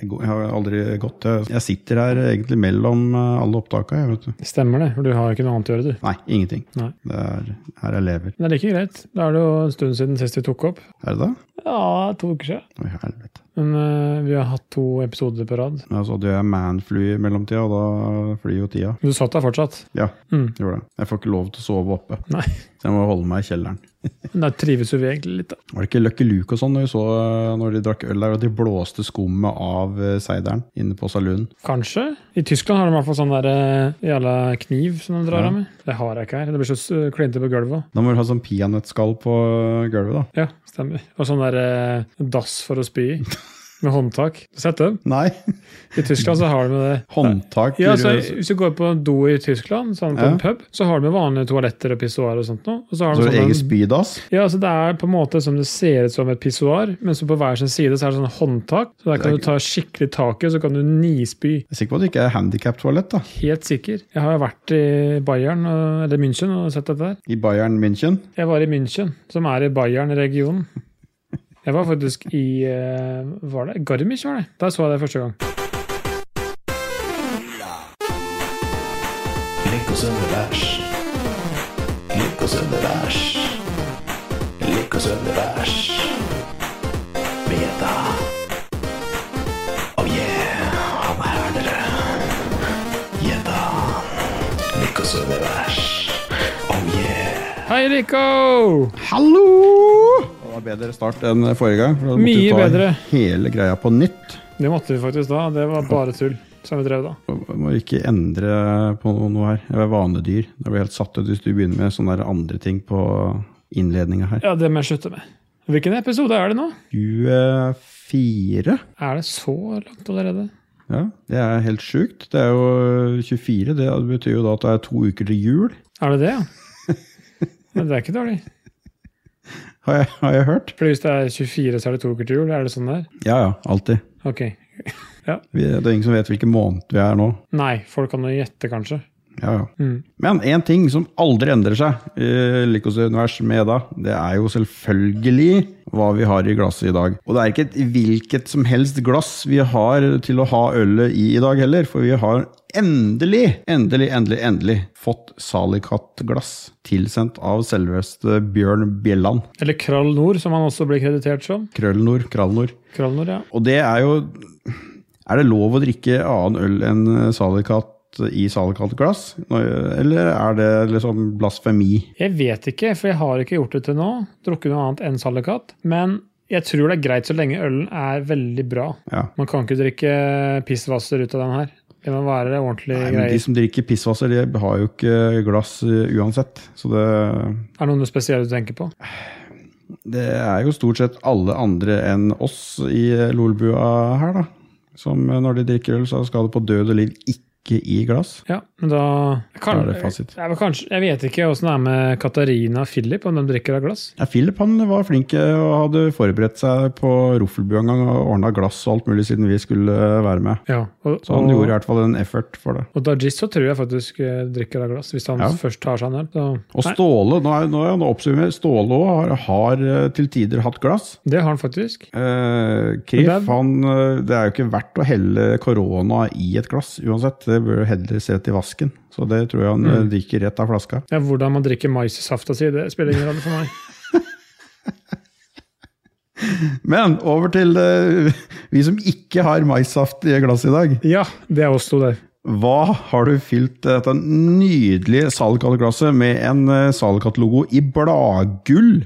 Jeg, har aldri gått. Jeg, jeg sitter her egentlig mellom eh, alle opptaka, jeg, vet du. Stemmer det, for du har ikke noe annet å gjøre, du. Nei, ingenting. Nei. Det er her jeg lever. Men det er like greit. Da er det jo en stund siden sist vi tok opp. Er det det? Ja, to uker siden. Oi, helvete. Men uh, vi har hatt to episoder på rad. Ja, så hadde jeg manfly i mellomtida, og da flyr jo tida. Du satt der fortsatt. Ja, Mm. gjorde det. Jeg får ikke lov til å sove oppe, Nei. Så jeg må holde meg i kjelleren. Men der trives jo vi egentlig litt, da. Var det ikke Lucky Luke og sånn når vi så når de drakk øl der, og de blåste skummet av eh, seideren inne på saloonen? Kanskje. I Tyskland har de i hvert fall sånn der eh, jævla kniv som de drar Ja. av med. Det har jeg ikke her. Det blir så eh, klinte på gulvet. Da må du ha sånn peanøttskall på gulvet, da. Ja, stemmer. Og sånn der dass for å spy i. Med håndtak. Sett dem. Nei, I Tyskland så har de med det. håndtak Ja, så Hvis du går på en do i Tyskland, sånn på Ja. en pub, så har de vanlige toaletter og pissoar og sånt noe. Og så har de det sånn egen spydass? Ja, så Det er på en måte som det ser ut som et pissoar, men så på hver sin side så er det sånn håndtak. Så der kan du ta skikkelig tak i, og så kan du nispy. Jeg er sikker på at det ikke er handikap-toalett, da. Helt sikker. Jeg har vært i Bayern, eller München, og sett dette der. I Bayern München. Jeg var i München, som er i Bayern-regionen. Jeg var faktisk i eh, Var det Garmisch, var det? Der så jeg det første gang. Beta. Oh yeah, han er her, dere. Gjedda. Lyckos univers. Oh yeah. Hei, Rico! Hallo! Var bedre start enn forrige gang. for da måtte Mye vi ta bedre. Hele greia på nytt. Det måtte vi faktisk da. Det var bare tull som vi drev da. Jeg må ikke endre på noe her. Jeg er vanedyr. Det blir helt satt ut hvis du begynner med sånne der andre ting på innledninga her. Ja, det må jeg slutte med. Hvilken episode er det nå? 24? Er det så langt allerede? Ja, det er helt sjukt. Det er jo 24. Det betyr jo da at det er to uker til jul. Er det det, ja? Men det er ikke dårlig. Har jeg, har jeg hørt? For hvis det er 24, så er det to uker til jul? Er det sånn der? Ja ja, alltid. Ok. Vi, det er ingen som vet hvilken måned vi er nå. Nei, folk kan jo gjette, kanskje. Ja, ja. Mm. Men én ting som aldri endrer seg i Lykkos univers med Eda, det er jo selvfølgelig hva vi har i glasset i dag. Og det er ikke et hvilket som helst glass vi har til å ha ølet i i dag heller, for vi har endelig, endelig, endelig, endelig fått Salikatt-glass tilsendt av selveste Bjørn Bjelland. Eller Krall Nord, som han også blir kreditert som. Krøll Nord, Krall Nord, ja. Og det er jo Er det lov å drikke annen øl enn Salikatt i Salikatt-glass? Eller er det liksom blasfemi? Jeg vet ikke, for jeg har ikke gjort det til nå. Drukket noe annet enn Sallikat. Men jeg tror det er greit så lenge ølen er veldig bra. Ja. Man kan ikke drikke pissvasser ut av den her. Det må være ordentlig Nei, greier. de som drikker pissvasser, de har jo ikke glass uh, uansett. Så det, Er det noe spesielt du tenker på? det er jo stort sett alle andre enn oss i Lolbua her, da. Som uh, når de drikker øl, så skal det på død og liv ikke i glass. Ja, men da kan, Da er det fasit. Jeg, kanskje, jeg vet ikke åssen det er med Katarina Philip, om de drikker av glass. Ja, Philip han var flink og hadde forberedt seg på Roffelbu en gang og ordna glass og alt mulig siden vi skulle uh, være med. Ja, og, Så han og, gjorde i hvert fall en effort for det. og Dajis så tror jeg faktisk eh, drikker av glass, hvis han Ja. først tar seg en øl. Og Ståle nå er, nå er han oppsummert, Ståle har, har uh, til tider hatt glass. det har han faktisk. Eh, Krif, det er- han, eh, det er jo ikke verdt å helle korona i et glass uansett. Det bør heller se til vasken. Så det tror jeg han mm. drikker rett av flaska. Ja, hvordan man drikker maissafta si, det spiller ingen rolle for meg. Men over til uh, vi som ikke har maissaft i glass i dag. Ja, det er oss to der. Hva har du fylt dette nydelige Salikatt-glasset med en uh, Salikatt-logo i bladgull,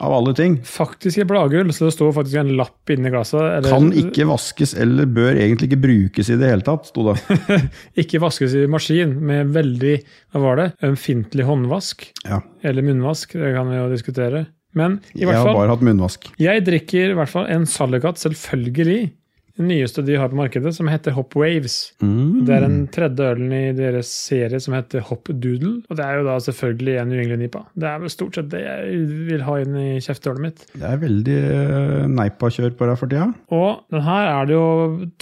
av alle ting? Faktisk i bladgull, så det står faktisk en lapp inni glasset. Eller, Kan ikke vaskes eller bør egentlig ikke brukes i det hele tatt, sto det. ikke vaskes i maskin med veldig hva var det, ømfintlig håndvask. Ja, Eller munnvask, det kan vi jo diskutere. Men i jeg har bare hatt munnvask. jeg drikker i hvert fall en Sallikat, selvfølgelig. Den nyeste de har på markedet, som heter Hop Waves. Mm. Det er den tredje ølen i deres serie som heter Hop Doodle. Og det er jo da selvfølgelig en New England-nipa. Det er vel stort sett det jeg vil ha inn i kjeftehullet mitt. Det er veldig uh, neipa-kjør på deg for tida. Og den her er det jo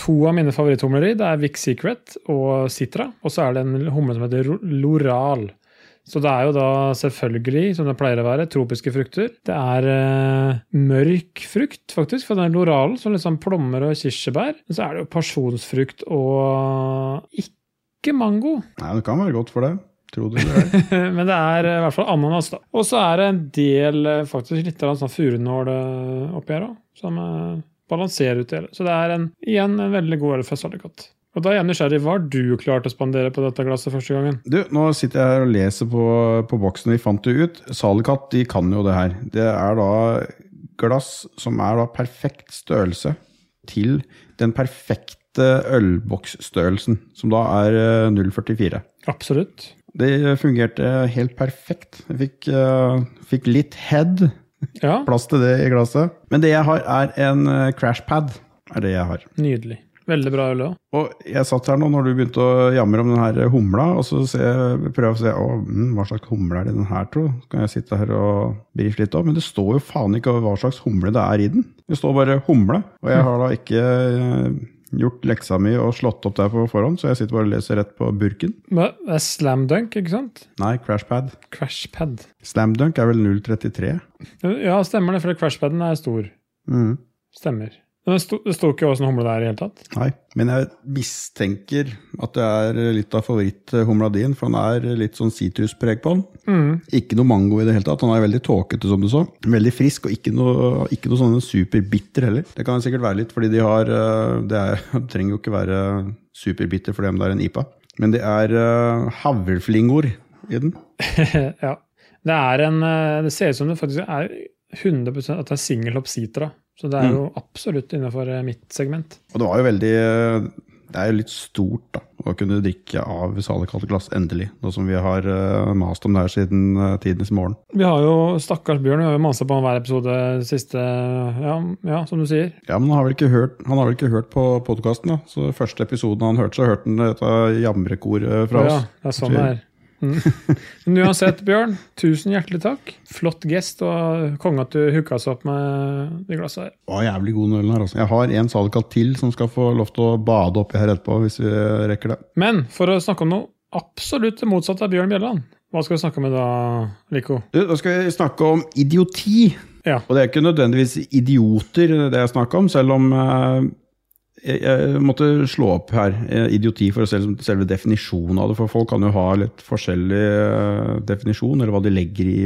to av mine favoritthumler i. Det er Vic Secret og Citra. Og så er det en humle som heter Loral. Så det er jo da selvfølgelig, som det pleier å være, tropiske frukter. Det er eh, mørk frukt, faktisk, for den er loralen, som sånn plommer og kirsebær. Men så er det jo pasjonsfrukt og ikke mango. Nei, det kan være godt for det. Det. Men det er eh, i hvert fall ananas, da. Og så er det en del, eh, faktisk litt av sånn furunål eh, oppi her òg, som balanserer ut det hele. Så det er en, igjen en veldig god øl fra Sallikat. Og da er jeg nysgjerrig, hva har du klart å spandere på dette glasset første gangen? Du, nå sitter jeg her og leser på, på boksen vi fant det ut. Salikatt, de kan jo det her. Det er da glass som er da perfekt størrelse til den perfekte ølboksstørrelsen, som da er eh, 0,44. Absolutt. Det fungerte helt perfekt. Jeg fikk, uh, fikk litt head, Ja, plass til det i glasset. Men det jeg har, er en eh, crashpad. Er det jeg har. nydelig. Veldig bra øl òg. Og jeg satt her nå når du begynte å jamre om den her humla, og så prøver jeg å se å, mm, hva slags humle er det den her, tro? Så kan jeg sitte her og brife litt opp. Men det står jo faen ikke hva slags humle det er i den. Det står bare humle. Og jeg har da ikke eh, gjort leksa mi og slått opp der på forhånd, så jeg sitter bare og leser rett på burken. Det er slam dunk, ikke sant? Nei, crashpad. Crashpad. Slamdunk er vel 033. Ja, stemmer det, for crashpaden er stor. Mm. Stemmer. Men det sto, det sto ikke åssen humle det er i hele tatt. Nei, men jeg mistenker at det er litt av favoritthumla din, for han er litt sånn sitruspreg på den. Mm. Ikke noe mango i det hele tatt. Han er veldig tåkete, som du så. Veldig frisk, og ikke noe, ikke noe sånn superbitter heller. Det kan sikkert være litt fordi de har eh, Det, er, det trenger jo ikke være superbitter for dem det er en IPA. Men det er uh, havreflingor i den. ja. Det er en eh, Det ser ut som det faktisk er 100 at det er singelhopp citra. Så det er jo absolutt innenfor eh, mitt segment. Og det var jo veldig eh, Det er jo litt stort da, å kunne drikke av Salekalt glass endelig. Nå som vi har eh, mast om det her siden uh, tidenes morgen. Vi har jo stakkars Bjørn, vi har jo masa på han hver episode siste ja, ja, som du sier. Ja, men han har vel ikke hørt, han har vel ikke hørt på podkasten, da. Så første episoden han hørte, så hørte han dette jamrekoret fra oss. Ja, det er sånn det er. Mm. Men uansett, Bjørn, tusen hjertelig takk. Flott gest, og konge at du hooka oss opp med de glassa her. Å, jævlig god den her, altså. Jeg har en Salekalt til som skal få lov til å bade oppi her etterpå, hvis vi rekker det. Men for å snakke om noe absolutt det motsatte av Bjørn Bjelland, hva skal vi snakke om da, Lico? Du, Da skal vi snakke om idioti. Ja. Og det er ikke nødvendigvis idioter det jeg snakker om, selv om eh, jeg, måtte slå opp her eh, idioti for å se liksom selve definisjonen av det. For folk kan jo ha litt forskjellig eh, definisjon, eller hva de legger i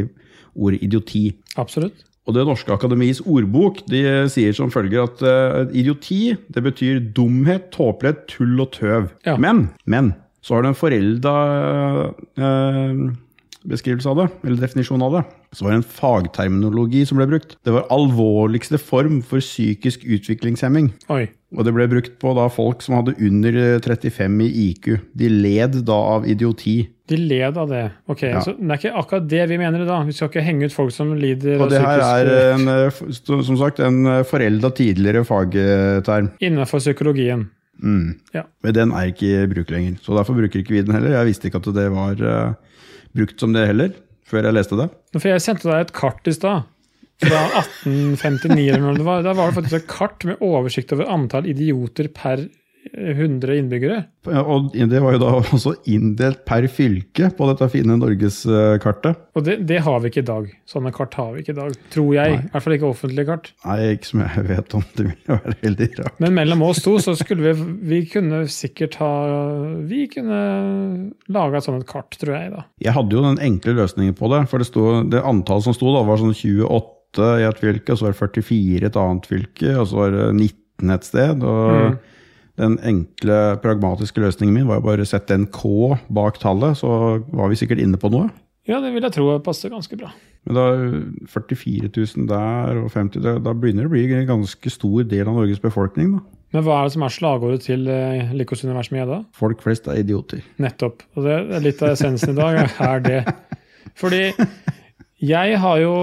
ordet idioti. Absolutt. Og Det norske akademiets ordbok de sier som følger at eh, idioti det betyr dumhet, tåpelighet, tull og tøv. Ja. Men, men så har du en forelda eh, beskrivelse av det, eller definisjon av det. Så var det en fagterminologi som ble brukt. Det var alvorligste form for psykisk utviklingshemming. Oi. Og det ble brukt på da folk som hadde under eh, 35 i IQ. De led da av idioti. De led av det. Ok, Ja. så Det er ikke akkurat det vi mener da. Vi skal ikke henge ut folk som lider Og det her er en, eh, som sagt en eh, forelda tidligere fagterm. Innenfor psykologien. Mm. Ja. Men den er ikke i bruk lenger, så derfor bruker ikke vi den heller. Jeg visste ikke at det var eh, brukt som det heller, før jeg leste det. For jeg sendte deg et kart i stad. Fra 1859 eller noe det var. Det faktisk et kart med oversikt over antall idioter per 100 innbyggere. Og det var jo da også inndelt per fylke på dette fine norgeskartet. Og det, det har vi ikke i dag. Sånne kart har vi ikke i dag. Tror jeg. I hvert fall ikke offentlige kart. Nei, ikke som jeg vet om. Det ville være veldig rart. Men mellom oss to så skulle vi Vi kunne sikkert ha Vi kunne laga et sånt kart, tror jeg, da. Jeg hadde jo den enkle løsningen på det, for det, stod, det antallet som sto da, var sånn 28 i et fylke, og så var det 44 i et annet fylke, og så var det 19 et sted. og Mm. Den enkle, pragmatiske løsningen min var jo bare å sette en K bak tallet, så var vi sikkert inne på noe. Ja, det vil jeg tro passer ganske bra. Men da 44 000 der og 50 da, da begynner det å bli en ganske stor del av Norges befolkning. da. Men hva er det som er slagordet til eh, Likos univers med Gjedda? Folk flest er idioter. Nettopp. Og det er litt av essensen i dag, er det. Fordi jeg har jo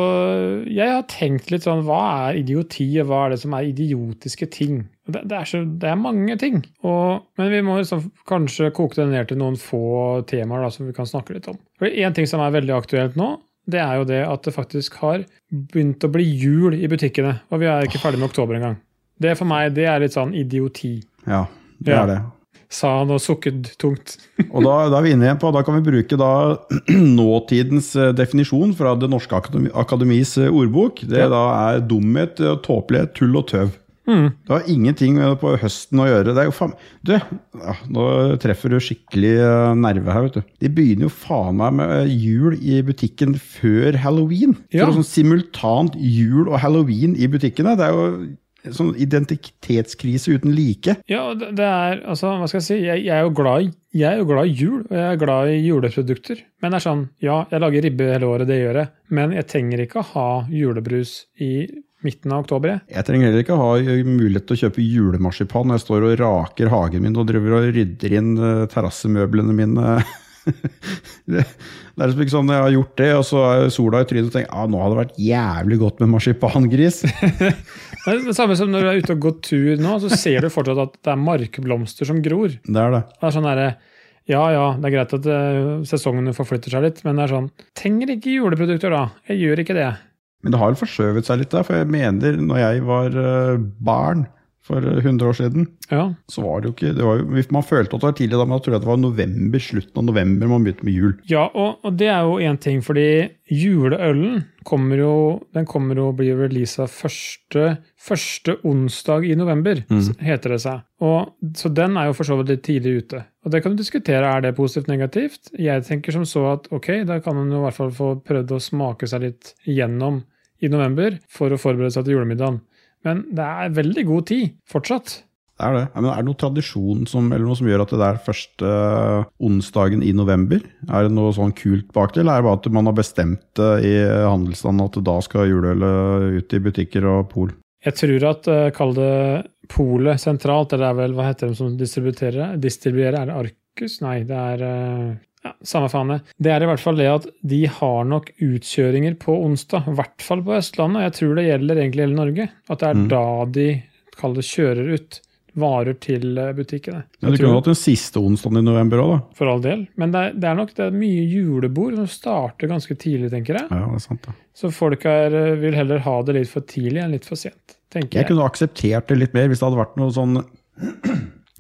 jeg har tenkt litt sånn Hva er idioti, og hva er det som er idiotiske ting? Det, det, er, så, det er mange ting. Og, men vi må liksom kanskje koke det ned til noen få temaer da, som vi kan snakke litt om. For En ting som er veldig aktuelt nå, det er jo det at det faktisk har begynt å bli jul i butikkene. Og vi er ikke ferdig med oktober engang. Det for meg det er litt sånn idioti. Ja, det Ja. er det. sa han og sukket tungt. Og da, da er vi inne igjen på, da kan vi bruke da nåtidens eh, definisjon fra Det norske akademis eh, ordbok. Det Ja. da er dumhet, eh, tåpelighet, tull og tøv. Mm. Det har ingenting med på høsten å gjøre. Det er jo faen Du, ja, nå treffer du skikkelig eh, nerve her, vet du. De begynner jo faen meg med eh, jul i butikken før halloween. Ja. Så sånn simultant jul og halloween i butikkene. Det er jo sånn identitetskrise uten like. Ja, det det er Altså, hva skal jeg si? Jeg, jeg, er jo glad i, jeg er jo glad i jul, og jeg er glad i juleprodukter. Men det er sånn, ja, jeg lager ribbe hele året, det gjør jeg. Men jeg trenger ikke å ha julebrus i midten av oktober, jeg. Jeg trenger heller ikke ha mulighet til å kjøpe julemarsipan når jeg står og raker hagen min og driver og rydder inn eh, terrassemøblene mine. det, det er liksom ikke sånn jeg har gjort det, og så er sola i trynet og tenker ah, nå hadde det vært jævlig godt med marsipangris. Det er det samme som når du er ute og går tur nå, så ser du fortsatt at det er markblomster som gror. Det er det. Det er sånn der, Ja ja, det er greit at eh, sesongene forflytter seg litt, men det er sånn Trenger ikke juleprodukter, da. Jeg gjør ikke det. Men det har forskjøvet seg litt der, for jeg mener når jeg var eh, barn for eh, 100 år siden, Ja. så var det jo ikke det var jo, Man følte at det var tidlig da, men da tror jeg det var november, slutten av november man begynte med jul. Ja, og, og det er jo én ting, fordi juleølen kommer jo Den kommer jo å bli releasa første, første onsdag i november, mm. heter det seg. Og, så den er jo for så vidt litt tidlig ute. Og det kan du diskutere, er det positivt negativt? Jeg tenker som så at ok, da kan man jo i hvert fall få prøvd å smake seg litt gjennom i november for å forberede seg til julemiddagen. Men det er veldig god tid fortsatt. Det er det. Men er det noe tradisjon som, eller noe som gjør at det er første eh, onsdagen i november? Er det noe sånn kult bak det, eller er det bare at man har bestemt det i handelsstanden at da skal juleølet ut i butikker og pol? Jeg tror at kall det Polet sentralt, eller det er vel hva heter de som distribuerer? Distribuerer, er det Arcus? Nei, det er eh, ja, Samme faen det. Det er i hvert fall det at de har nok utkjøringer på onsdag. I hvert fall på Østlandet. og Jeg tror det gjelder egentlig hele Norge. At det er Mm. da de kall det kjører ut varer til eh, butikkene. Ja, du kunne hatt den siste onsdagen i november òg, da. For all del. Men det er, det er nok det er mye julebord som starter ganske tidlig, tenker jeg. Ja, det er sant, da. Så folk er, eh, vil heller ha det litt for tidlig enn litt for sent. tenker Jeg jeg. kunne akseptert det litt mer hvis det hadde vært noe sånn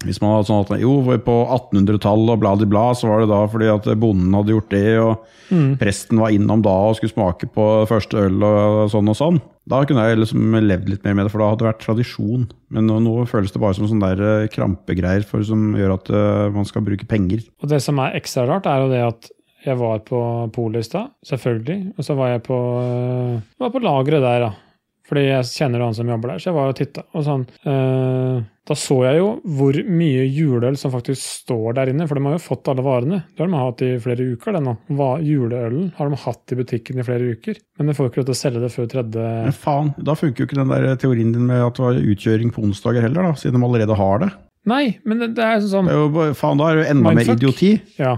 Hvis man hadde sånn at jo, på 1800-tallet og bla, bla, så var det da fordi at bonden hadde gjort det, og Mm. presten var innom da og skulle smake på første øl og sånn og sånn. Da kunne jeg liksom levd litt mer med det, for da hadde det vært tradisjon. Men nå, nå føles det bare som sånne der eh, krampegreier for, som gjør at uh, man skal bruke penger. Og det som er ekstra rart, er jo det at jeg var på polet i stad, selvfølgelig. Og så var jeg på, uh, var på lageret der, da. Fordi jeg kjenner han som jobber der, så jeg var og titta. Og sånn, øh, da så jeg jo hvor mye juleøl som faktisk står der inne, for de har jo fått alle varene. Det har de hatt i flere uker, det nå. Hva, juleølen har de hatt i butikken i flere uker. Men de får ikke lov til å selge det før tredje Men faen, da funker jo ikke den der teorien din med at det var utkjøring på onsdager heller, da, siden de allerede har det. Nei, men det, det er sånn det er jo, faen, da er det jo enda mer idioti. Ja.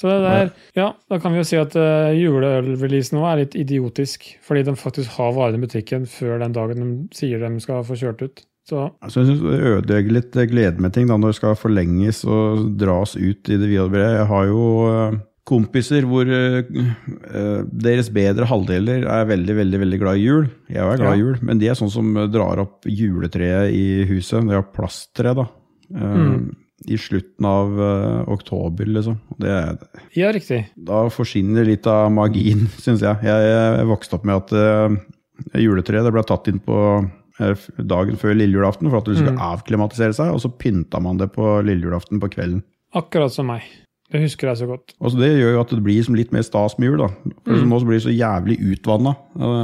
Så det der, ja, da kan vi jo si at uh, juleølreleasen nå er litt idiotisk. Fordi de faktisk har varene i butikken før den dagen de sier de skal få kjørt ut. Så Altså, jeg syns Det ødelegger litt glede med ting da, når det skal forlenges og dras ut i det vide og brede. Jeg har jo eh, kompiser hvor eh, eh, deres bedre halvdeler er veldig veldig, veldig glad i jul. Jeg er glad i jul, men de er sånn som drar opp juletreet i huset. De har plasttre, da. eh, Mm. I slutten av eh, oktober, liksom. Det er, ja, riktig. da forsvinner litt av magien, syns jeg. jeg. Jeg vokste opp med at juletreet ble tatt inn på eh, dagen før lille julaften for at det skulle Mm. avklimatisere seg, og så pynta man det på lille julaften på kvelden. Akkurat som meg. Det husker jeg så godt. Og så Det gjør jo at det blir som litt mer stas med jul. da. For Mm. Nå blir det så jævlig utvanna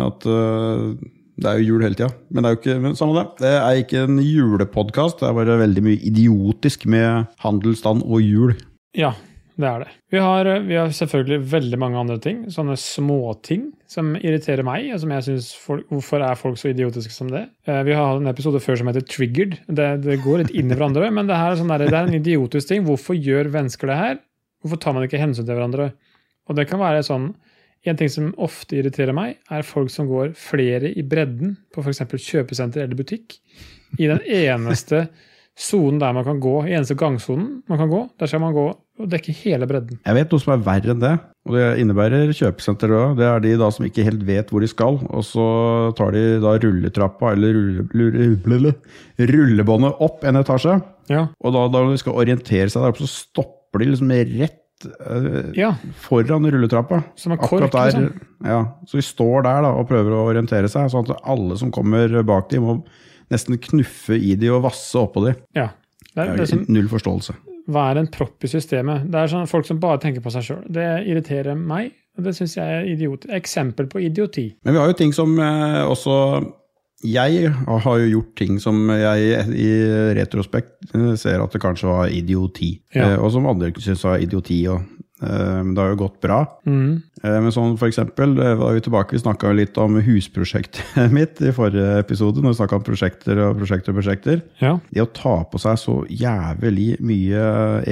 at eh, det er jo jul hele tida. Men det er jo ikke, men samme det. Det er ikke en julepodkast. Det er bare veldig mye idiotisk med handelsstand og jul. Ja, det er det. Vi har, eh, vi har selvfølgelig veldig mange andre ting. Sånne småting som irriterer meg. og som jeg synes folk, Hvorfor er folk så idiotiske som det? Eh, Vi har hatt en episode før som heter Triggered. Det, det går litt inn i hverandre, men det, her er sånn der, det er en idiotisk ting. Hvorfor gjør mennesker det her? Hvorfor tar man ikke hensyn til hverandre? Og det kan være sånn En ting som ofte irriterer meg, er folk som går flere i bredden på f.eks. kjøpesenter eller butikk. I den eneste sonen der man kan gå, i eneste gangsonen man kan gå, der skal man gå og dekke hele bredden. Jeg vet noe som er verre enn det, og det innebærer kjøpesenter òg. Det er de da som ikke helt vet hvor de skal, og så tar de da rulletrappa eller rulle, rulle, rullebåndet opp en etasje. Ja. Og da, da de skal orientere seg der oppe, så stopper de liksom rett eh, ja. foran rulletrappa. Som en kork, der, liksom. ja. Så de står der da, og prøver å orientere seg, sånn at alle som kommer bak dem, må nesten knuffe i de og vasse oppå de. ja. Det er, det er Null forståelse. Er en propp i systemet? Det er sånn folk som bare tenker på seg sjøl. Det irriterer meg, og det syns jeg er idiot. Eksempel på idioti. Men vi har jo ting som eh, også Jeg har jo gjort ting som jeg i retrospekt eh, ser at det kanskje var idioti. Ja. Eh, og som andre syns var idioti. Og, det har jo gått bra. Mm. Eh, men sånn for eksempel, eh, var vi tilbake, vi snakka litt om husprosjektet mitt i forrige episode. Når vi om prosjekter og prosjekter og prosjekter. Ja. Det å ta på seg så jævlig mye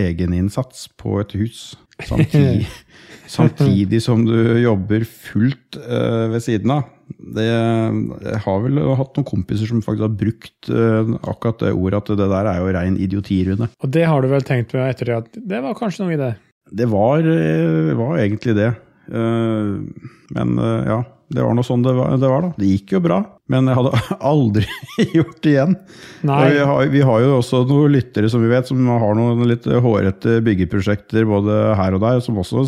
egeninnsats på et hus samtidig, samtidig som du jobber fullt eh, ved siden av det, Jeg har vel hatt noen kompiser som faktisk har brukt eh, akkurat det ordet at det der er jo rein idioti, Rune. Og det har du vel tenkt på etter det at det var kanskje noe i det? Det var, eh, var egentlig det. Eh, Men eh, ja, det var noe sånn det var, det var da. Det gikk jo bra, men jeg hadde aldri gjort det igjen. Vi har, vi har jo også noen lyttere som vi vet, som har noen litt hårete byggeprosjekter både her og der, som også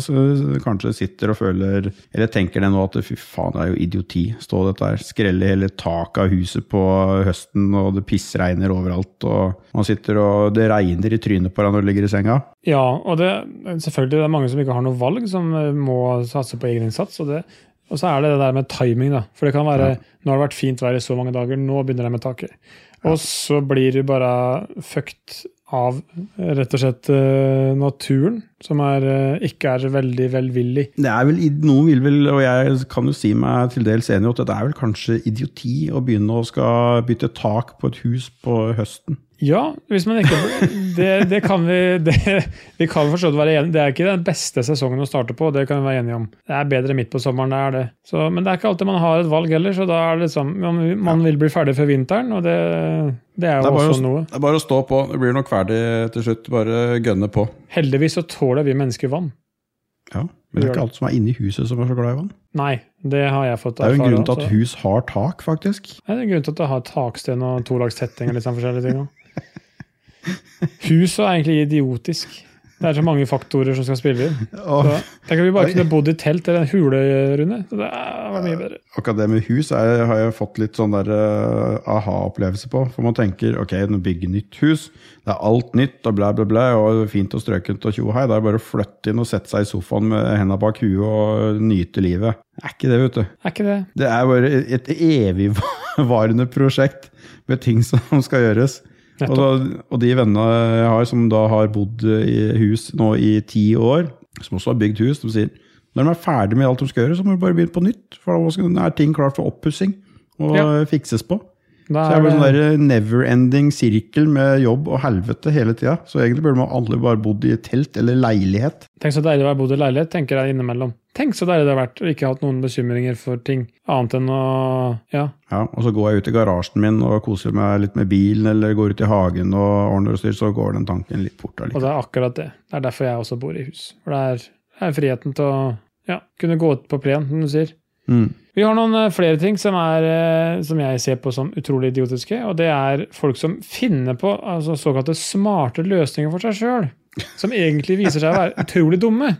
kanskje sitter og føler, eller tenker det nå at fy faen, det er jo idioti. Stå dette her, skrelle hele taket av huset på høsten, og det pissregner overalt, og man sitter og det regner i trynet på deg når du ligger i senga. Ja, og det, selvfølgelig det er mange som ikke har noe valg, som eh, må satse på egen innsats. Og, det, og så er det det der med timing, da. For det kan være nå har det vært fint vær i så mange dager, nå begynner det med taket. Og så blir du bare fucked av rett og slett eh, naturen, som er, eh, ikke er veldig velvillig. Det er vel, noen vil vel, og jeg kan jo si meg til dels enig i at det er vel kanskje idioti å begynne å skal bytte tak på et hus på høsten. Ja, hvis man ikke Det, det kan vi det, Vi kan forstå det være enige Det er ikke den beste sesongen å starte på, det kan vi være enige om. Det er bedre midt på sommeren, det er det. Så, men det er ikke alltid man har et valg heller, så da er det liksom Man, man vil bli ferdig før vinteren, og det, det er jo er, også å, noe. det er bare å stå på. Det blir nok ferdig til slutt. Bare gønne på. Heldigvis så tåler vi mennesker vann. Ja, Men det er ikke alt som er inni huset som er så glad i vann. Nei, det har jeg fått Det er jo en grunn til at hus har tak, faktisk. Det er en grunn til at det har taksten og tolagstetting og litt sånn forskjellige ting. Huset er egentlig idiotisk. Det er så mange faktorer som skal spille inn. Oh. Tenk at vi bare kunne bodd i telt eller en hule, Rune. Det var mye bedre. akkurat det med hus er, har jeg fått litt sånn der uh, aha-opplevelse på. For man tenker ok, nå bygger nytt hus. Det er alt nytt og blæ, blæ, blæ. Og fint og strøkent og tjo og hei. Det er bare å flytte inn og sette seg i sofaen med henda bak huet og nyte livet. Er ikke det, vet du. Er ikke det? Det er bare et evigvarende prosjekt med ting som skal gjøres. Og, og de vennene jeg har som da har bodd i hus nå i ti år, som også har bygd hus, de sier når de er ferdig med alt de skal gjøre, så må de bare begynne på nytt. For da er ting klart for oppussing og Ja. fikses på. Da Så er er sånn der never-ending sirkel med jobb og helvete hele tida. Så egentlig burde man alle bare bodd i telt eller leilighet. tenk så deilig å ha bodd i leilighet, tenker jeg innimellom. Tenk så deilig det har vært å ikke ha hatt noen bekymringer for ting annet enn å Ja. Ja, og så går jeg ut i garasjen min og koser meg litt med bilen, eller går ut i hagen og ordner og styrer, så går den tanken litt fort Og det er akkurat det. Det er derfor jeg også bor i hus. For det er, det er friheten til å ja, kunne gå ut på plen, som du sier. Mm. Vi har noen eh, flere ting som, er, eh, som jeg ser på som utrolig idiotiske. Og det er folk som finner på altså, såkalte smarte løsninger for seg sjøl. Som egentlig viser seg å være utrolig dumme.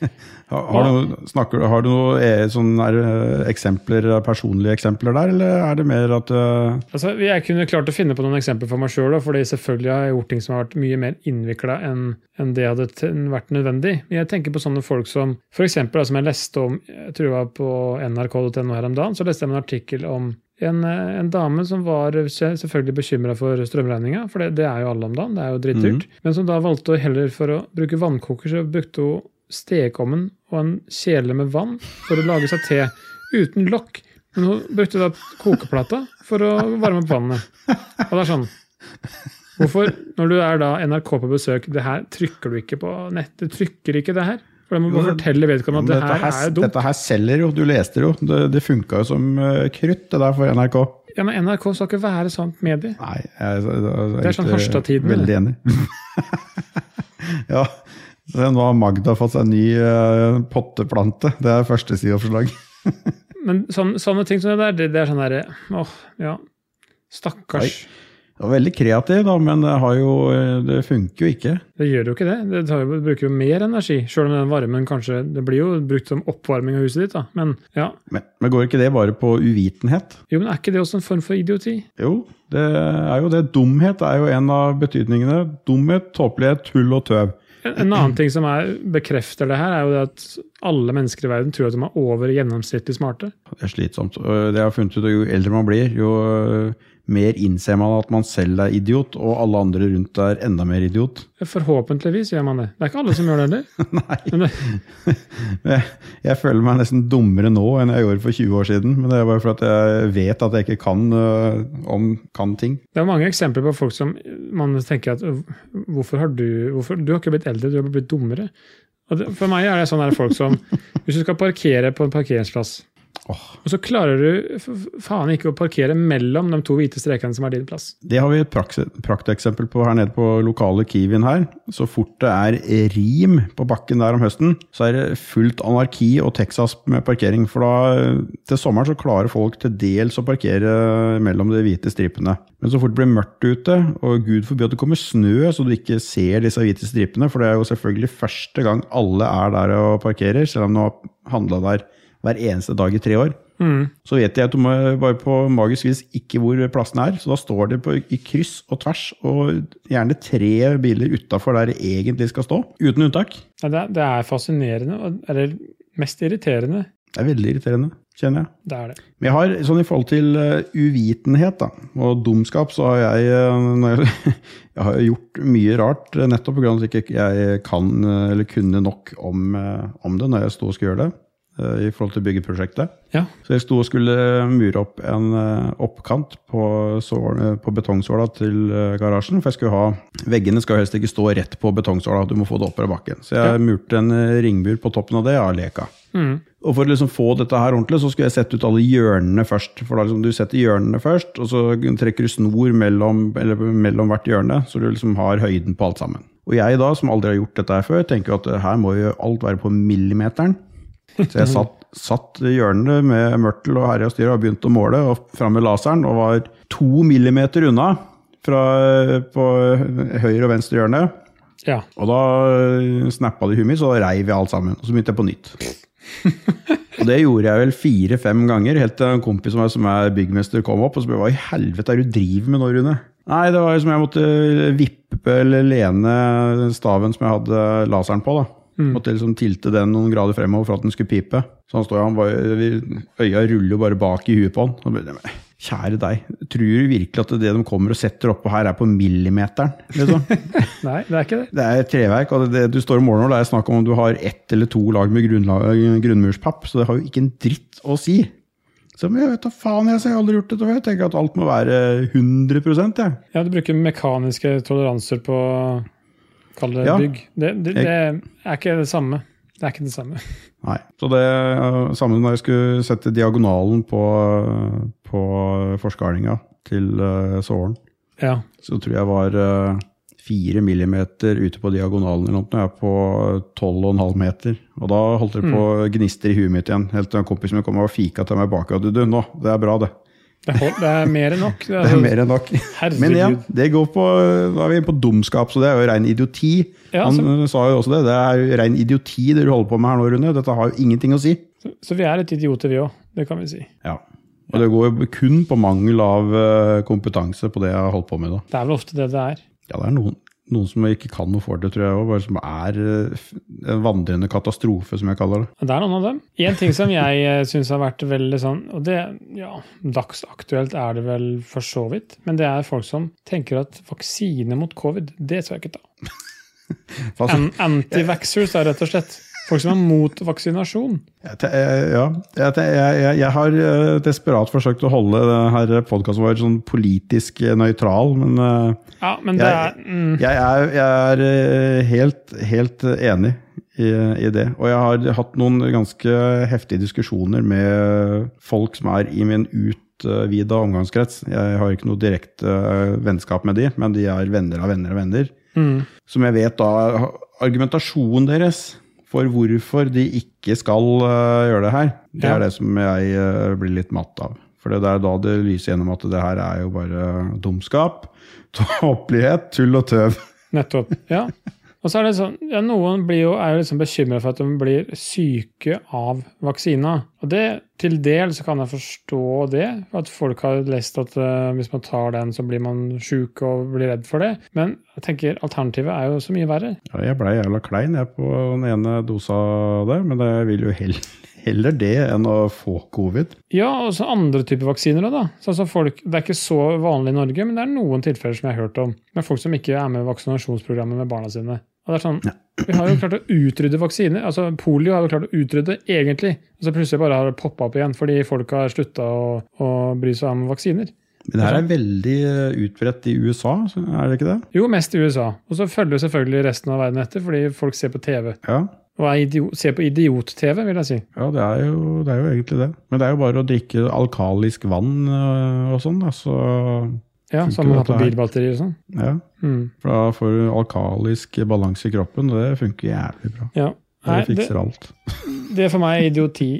Har, har, du, snakker, har du noen eh, sånne der, eh, eksempler, personlige eksempler der, eller er det mer at uh... Altså, Jeg kunne klart å finne på noen eksempler for meg sjøl, fordi selvfølgelig har jeg gjort ting som har vært mye mer innvikla enn enn det hadde vært nødvendig. Men jeg tenker på sånne folk som for eksempel, som jeg leste om jeg tror jeg var på nrk.no her om dagen, så leste jeg en artikkel om en, eh, en dame som var selvfølgelig bekymra for strømregninga, for det, det er jo alle om dagen, det er jo dritdyrt. Men som da valgte å heller for å bruke vannkoker, så brukte hun stekeovnen og en kjele med vann for å lage seg te uten lokk. Men hun brukte da kokeplata for å varme opp vannet. Og det er sånn Hvorfor, når du er da NRK på besøk, det her trykker du ikke på nett? Du trykker ikke det her? For da må bare fortelle vedkommende at det her, her er dumt. dette her selger jo, du leste jo. Det, det funka jo som eh, krutt, det der for NRK. Ja, men NRK skal ikke være sånt medie. Nei, jeg, jeg, jeg, Det er sånn Harstad-tiden, Veldig enig. ja. Nå har Magda fått seg ny eh, potteplante. Det er førstesideoppslag. Men sånne, sånne ting som det der, det, det er sånn derre Åh, ja. Stakkars. Det var veldig kreativ, da, men det, har jo, det funker jo ikke. Det gjør jo ikke det. Det tar jo, bruker jo mer energi. Selv om den varmen kanskje Det blir jo brukt som oppvarming av huset ditt, da. Men ja. Men, men går ikke det bare på uvitenhet? Jo, men er ikke det også en form for idioti? Jo, det er jo det. Dumhet er jo en av betydningene. Dumhet, tåpelighet, tull og tøv. En en annen ting som er, bekrefter det her, er jo det at alle mennesker i verden tror at de er over gjennomsnittlig smarte. Det er slitsomt. Det jeg har funnet ut, at Jo eldre man blir, jo mer innser man at man selv er idiot, og alle andre rundt er enda mer idiot. Forhåpentligvis gjør man det. Det er ikke alle som gjør det heller. Nei. Jeg, føler meg nesten dummere nå enn jeg gjorde for 20 år siden. Men det er bare for at jeg vet at jeg ikke kan, øh, om, kan ting. det er mange eksempler på folk som man tenker at hvorfor har du hvorfor, Du har ikke blitt eldre, du har blitt dummere. For meg er det sånn her folk som Hvis du skal parkere på en parkeringsplass, Åh. og så klarer du faen ikke å parkere mellom de to hvite strekene som er din plass. Det har vi et prakteksempel på her nede på lokale Kiwien her. Så fort det er rim på bakken der om høsten, så er det fullt anarki og Texas med parkering. For da, til sommeren så klarer folk til dels å parkere mellom de hvite stripene. Men så fort det blir mørkt ute, og gud forby at det kommer snø så du ikke ser disse hvite stripene, for det er jo selvfølgelig første gang alle er der og parkerer, selv om du har handla der hver eneste dag i tre år. Så vet jeg at du må bare på magisk vis ikke hvor plassen er. Så da står det på, i kryss og tvers, og gjerne tre biler utafor der det egentlig skal stå. Uten unntak. Ja, det, er- det er fascinerende, og- eller mest irriterende. Det er veldig irriterende, kjenner jeg. Det er det. Men jeg har, sånn i forhold til eh, uvitenhet da, og dumskap, så har jeg, eh, jeg, jeg har gjort mye rart, eh, nettopp pga. at jeg ikke kan eller kunne nok om, om det når jeg sto og skulle gjøre det, i forhold til byggeprosjektet. Ja. Så jeg sto og skulle mure opp en eh, oppkant på, sål, eh, på betongsåla til eh, garasjen. For jeg skulle ha Veggene skal helst ikke stå rett på betongsåla, du må få det opp fra bakken. Så jeg Ja. murte en eh, ringbur på toppen av det av leka. Mm. Og for å liksom få dette her ordentlig, så skulle jeg sette ut alle hjørnene først. For da liksom du setter hjørnene først, og så trekker du snor mellom, eller mellom hvert hjørne, så du liksom har høyden på alt sammen. Og jeg da, som aldri har gjort dette her før, tenker at eh, her må jo alt være på millimeteren. Så jeg satt, satt hjørnene med mørtel og herje og styr og begynte å måle, og fram med laseren, og var to millimeter unna fra på høyre og venstre hjørne. ja. Og da eh, snappa det i huet mitt, så da reiv jeg alt sammen. Og så begynte jeg på nytt. og det gjorde jeg vel fire-fem ganger, helt til en kompis som er, som er byggmester kom opp og spurte hva i helvete er det du driver med nå, Rune? Nei, det var som jeg måtte vippe eller lene staven som jeg hadde laseren på. da. Måtte liksom tilte den noen grader fremover for at den skulle pipe. Så han står han bare, Øya ruller jo bare bak i huet på han. Det, Kjære deg, tror du virkelig at det de kommer og setter oppå her, er på millimeteren? Liksom? Nei, det er ikke det. Det er treverk, og det, du står og måler nå, det er snakk om om du har ett eller to lag med grunnmurspapp, så det har jo ikke en dritt å si. Så jeg vet da faen, jeg, jeg har aldri gjort det før. Jeg tenker at alt må være 100 jeg. Ja, du bruker mekaniske toleranser på Kall det Ja. bygg. Det, det, det er ikke det samme. Det er ikke det samme. Nei. Så det uh, samme når jeg skulle sette diagonalen på, på forskalinga til såren, sålen, Ja. så tror jeg var uh, fire millimeter ute på diagonalen eller noe, jeg er på tolv og en halv meter. Og da holdt det på å gnister i huet mitt igjen. Helt til en kompis min kom og fika til meg bak du, du, nå, det er bra, det. Det, hold, det er mer enn nok. Det Det er mer enn nok. Herregud. Men ja, det går på, da er vi inne på dumskap, så det er jo ren idioti. Ja, Han så- sa jo også det. Det er jo ren idioti det du holder på med her nå, Rune. Dette har jo ingenting å si. Så, så vi er et idioter, vi òg. Det kan vi si. Ja. Og det går jo kun på mangel av uh, kompetanse på det jeg har holdt på med. da. Det er vel ofte det det er. Ja, det er noen, noen som ikke kan noe for det, tror jeg òg. Bare som er uh, en vandrende katastrofe, som jeg kaller det. Det er noen av dem. En ting som jeg syns har vært veldig sånn, og det ja, dagsaktuelt er det vel for så vidt, men det er folk som tenker at vaksine mot covid, det skal jeg ikke ta. Anti-vaxxers, er rett og slett folk som er mot vaksinasjon. Jeg, ja, jeg, jeg, jeg, har eh, desperat forsøkt å holde denne podkasten vår sånn politisk eh, nøytral, men eh, Ja, men er mm, er, jeg er helt, helt enig i, i det. Og jeg har hatt noen ganske heftige diskusjoner med folk som er i min utvida omgangskrets. Jeg har ikke noe direkte vennskap med de, men de er venner av venner av venner. mm, Som jeg vet da Argumentasjonen deres for hvorfor de ikke skal eh, gjøre det her, det er det som jeg eh, blir litt matt av. For det er da det lyser gjennom at det her er jo bare dumskap, tåpelighet, tull og tøv. Nettopp. Ja. Og så er det sånn, ja, Noen blir jo, er jo liksom bekymra for at de blir syke av vaksina. Og det, Til del så kan jeg forstå det, at folk har lest at uh, hvis man tar den, så blir man sjuk og blir redd for det. Men jeg tenker alternativet er jo så mye verre. Ja, jeg blei jævla klein jeg på den ene dosa der, men jeg vil jo heller, heller det enn å få covid. Ja, og så andre typer vaksiner òg, da. Så altså folk, det er ikke så vanlig i Norge, men det er noen tilfeller som jeg har hørt om. Med folk som ikke er med i vaksinasjonsprogrammet med barna sine. Og det er sånn, Vi har jo klart å utrydde vaksiner. altså Polio har vi klart å utrydde, egentlig. Og så plutselig bare har det poppa opp igjen fordi folk har slutta å, å bry seg om vaksiner. Men det her er veldig eh, utbredt i USA, er det ikke det? Jo, mest i USA. Og så følger selvfølgelig resten av verden etter, fordi folk ser på TV. Ja, Og er idio ser på idiot-TV, vil jeg si. ja det, er jo, det er jo egentlig det. Men det er jo bare å drikke alkalisk vann øh, og sånn, da, så Ja, Som man har på bilbatterier og sånn. ja. Mm. For da får du alkalisk balanse i kroppen, og det funker jævlig bra. Ja. Det Nei, det, fikser alt. det for meg er idioti.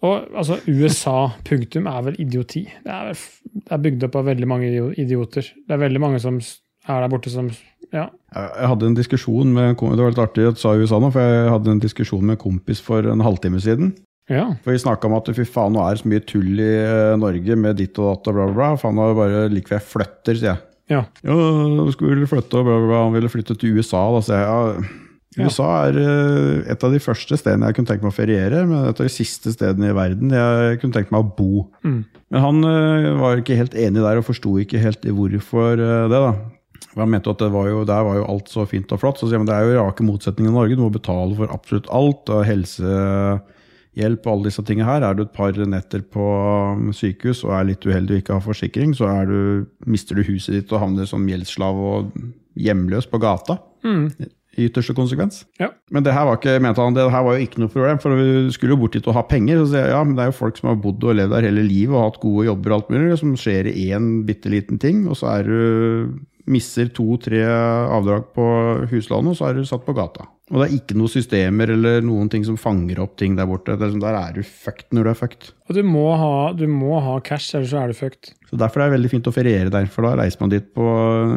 Og altså, USA, punktum, er vel idioti. Det er, det er bygd opp av veldig mange idioter. Det er veldig mange som er der borte som Ja. Jeg hadde en diskusjon med Det var litt artig at du sa USA nå, for jeg hadde en diskusjon med en kompis for en halvtime siden. Ja. For vi snakka om at fy faen, nå er det så mye tull i eh, Norge med ditt og datt og bla, bla, bla. Faen, nå er det bare like jeg flytter, sier jeg. Ja. Ja, skulle flytte og bla, bla, bla. Han ville flytte til USA, da, sier jeg. Ja. USA er eh, et av de første stedene jeg kunne tenkt meg å feriere, men et av de siste stedene i verden jeg kunne tenkt meg å bo. Mm. Men han eh, var ikke helt enig der og forsto ikke helt hvorfor det. da. Han mente at det var jo, der var jo alt så fint og flott. Så sier han, det er jo rake motsetninger i Norge. Du må betale for absolutt alt. og Helsehjelp og alle disse tingene her. Er du et par netter på um, sykehus og er litt uheldig og ikke har forsikring, så du, mister du huset ditt og havner som gjeldsslav og hjemløs på gata. Mm. I ytterste konsekvens. Ja. Men det her var ikke, mente han, det her var jo ikke noe problem, for vi skulle jo bort dit og ha penger. Så jeg, ja, men det er jo folk som har bodd og levd der hele livet og hatt gode jobber og alt mulig, som skjer i én bitte liten ting, og så er du misser to-tre avdrag på huslånet, og så er du satt på gata. Og det er ikke noen systemer eller noen ting som fanger opp ting der borte. Det er sånn, der er du fucked når du er fucked. Og du må, ha, du må ha cash, ellers så er du fucked. Så Derfor er det veldig fint å feriere der, for da reiser man dit på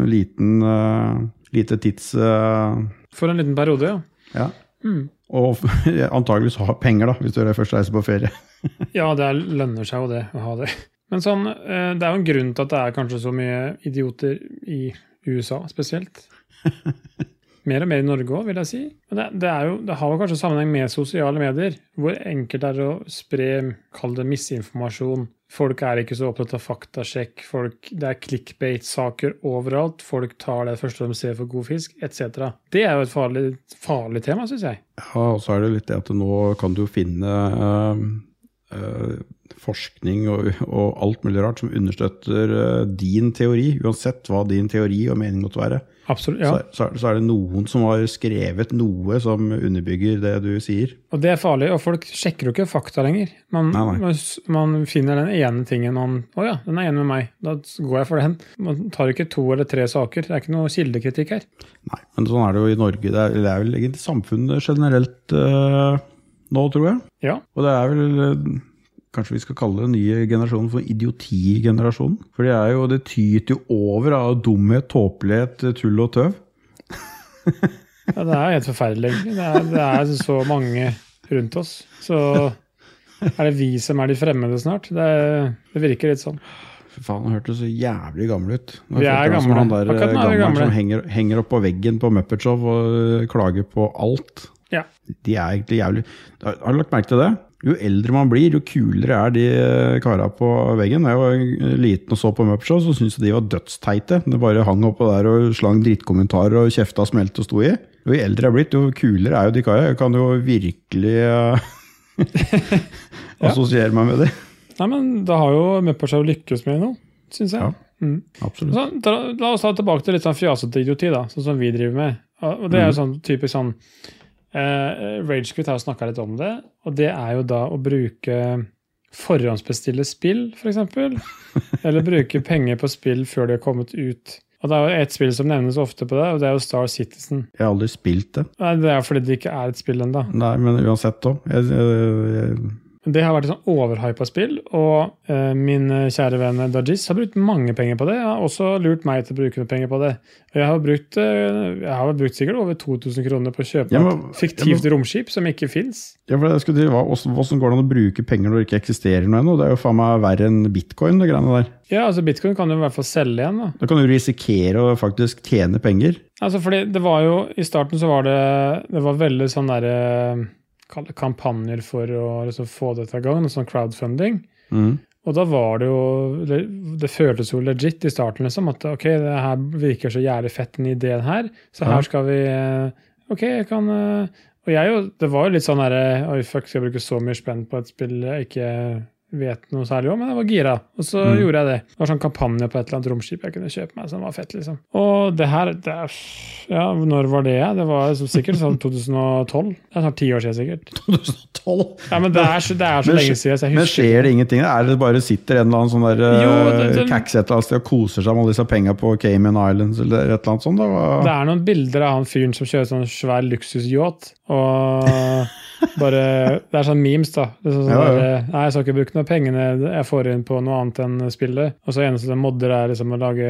liten, uh, lite tids... Uh, For en liten periode, ja. ja. Mm. Og antageligvis ha penger, da, hvis du først reiser på ferie. Ja, det er, lønner seg jo det å ha det. Men sånn, eh, det er jo en grunn til at det er kanskje så mye idioter i USA spesielt. Mer og mer i Norge òg, vil jeg si. Men det, det, jo, det har jo kanskje sammenheng med sosiale medier, hvor enkelt det er å spre, kall det misinformasjon. Folk er ikke så opptatt av faktasjekk, folk, det er clickbait-saker overalt. Folk tar det første de ser for god fisk, etc. Det er jo et farlig, farlig tema, syns jeg. Ja, og så er det litt det at nå kan du finne øh, øh, forskning og, og alt mulig rart som understøtter øh, din teori, uansett hva din teori og mening måtte være. Absolutt, ja. Så, så, er- det noen som har skrevet noe som underbygger det du sier. Og det er farlig, og folk sjekker jo ikke fakta lenger. Man, Nei, nei. man finner den ene tingen man Å ja, den er enig med meg. Da går jeg for den. Man tar ikke to eller tre saker. Det er ikke noe kildekritikk her. Nei, men sånn er det jo i Norge. Det er, det er vel egentlig samfunnet generelt uh, nå, tror jeg. Ja. Og det er vel øh, Kanskje vi skal kalle den nye generasjonen for idiotigenerasjonen? For det er jo, det tyter jo over av dumhet, tåpelighet, tull og tøv. ja det er helt forferdelig, egentlig. Det er, det er så mange rundt oss. Så er det vi som er de fremmede snart? Det, det virker litt sånn. Fy faen, han hørtes så jævlig gammel ut. Vi er gamle. Han der, Akkurat nå er vi gamle. som henger, henger opp på veggen på Muppet Show og klager på alt. Ja. De er egentlig jævlig Har har du lagt merke til det? Jo eldre man blir, jo kulere er de øh, kara på veggen. Da jeg var liten og så på Muppet Show, så syntes jeg de var dødsteite. Det bare hang oppå der og slang drittkommentarer og kjefta smelte og sto i. Jo eldre jeg er blitt, jo kulere er jo de kara. Jeg kan jo virkelig øh, assosiere meg med de. Nei, men da har jo Muppet Show lykkes med noe, syns jeg. Ja. Mm. Absolutt. Så, da, la oss ta tilbake til litt sånn fjasete idioti, da, sånn som vi driver med. Og det er jo sånn typisk sånn eh, Ragequit har jo snakka litt om det, og det er jo da å bruke forhåndsbestille spill, f.eks. Eller bruke penger på spill før de har kommet ut. Og Det er jo et spill som nevnes ofte på det, og det er jo Star Citizen. Jeg har aldri spilt det. Nei, Det er fordi det ikke er et spill ennå. Nei, men uansett. Jeg, jeg, jeg Det har vært et sånn overhypa spill, og eh, min kjære venn Dajis har brukt mange penger på det. Jeg har også lurt meg til å bruke noe penger på det. Jeg har brukt, eh, jeg har brukt sikkert over 2000 kroner på å kjøpe Ja, et fiktivt romskip som ikke fins. Ja, for jeg skulle til, hvordan, går det an å bruke penger når det ikke eksisterer noe ennå? Det er jo faen meg verre enn bitcoin, det greiene der. Ja, altså Bitcoin kan du i hvert fall selge igjen. da. Da kan du risikere å faktisk tjene penger. Altså, fordi det var jo, I starten så var det det var veldig sånn derre det Kampanjer for å liksom få dette i gang, noe sånn crowdfunding. Mm. Og da var det jo Det, det føltes jo legit i starten, liksom. At ok, det her virker så jævlig fett, den ideen her. Så her skal vi eh, Ok, jeg kan eh, Og jeg jo Det var jo litt sånn herre Oi, fuck, skal jeg bruke så mye spenn på et spill jeg ikke vet noe særlig om? Men jeg var gira, og så Mm. gjorde jeg det. Det var sånn kampanje på et eller annet romskip jeg kunne kjøpe meg, som var fett, liksom. Og det her det er, Ja, når var det? Det var sikkert sånn 2012. Det er snart ti år siden, sikkert. 2012! Ja, men det er så, det er så Men lenge siden, så Men skjer det ingenting? Er det bare sitter en eller annen sånn der det- kaks et eller annet sted og koser seg med alle disse penga på Cayman Islands eller et eller annet sånt? Da? Det er noen bilder av han fyren som kjører sånn svær luksusyacht. Og bare Det er sånn memes, da. Det er sånn, Ja, ja. der, Nei, jeg skal ikke bruke noe pengene jeg får inn på noe annet enn spillet. Og så eneste de modder er liksom å lage